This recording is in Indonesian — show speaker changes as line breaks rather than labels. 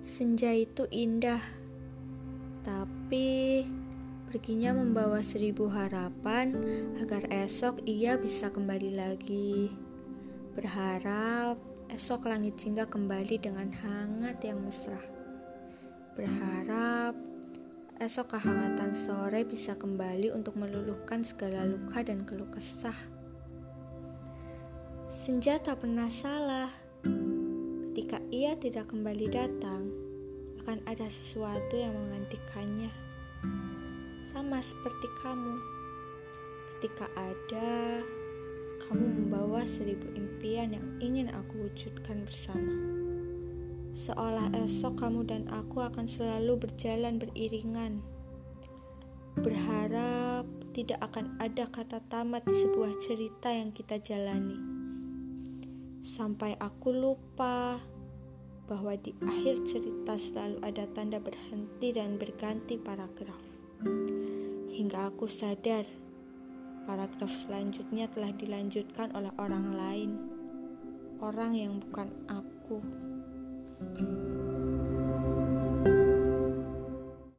Senja itu indah, tapi perginya membawa seribu harapan agar esok ia bisa kembali lagi. Berharap esok langit singgah kembali dengan hangat yang mesra. Berharap esok kehangatan sore bisa kembali untuk meluluhkan segala luka dan keluh kesah. Senja tak pernah salah. Ia tidak kembali datang, akan ada sesuatu yang menggantikannya. Sama seperti kamu. Ketika ada, kamu membawa seribu impian yang ingin aku wujudkan bersama. Seolah esok kamu dan aku akan selalu berjalan beriringan. Berharap tidak akan ada kata tamat di sebuah cerita yang kita jalani sampai aku lupa bahwa di akhir cerita selalu ada tanda berhenti dan berganti paragraf. Hingga aku sadar, paragraf selanjutnya telah dilanjutkan oleh orang lain, orang yang bukan aku. thank you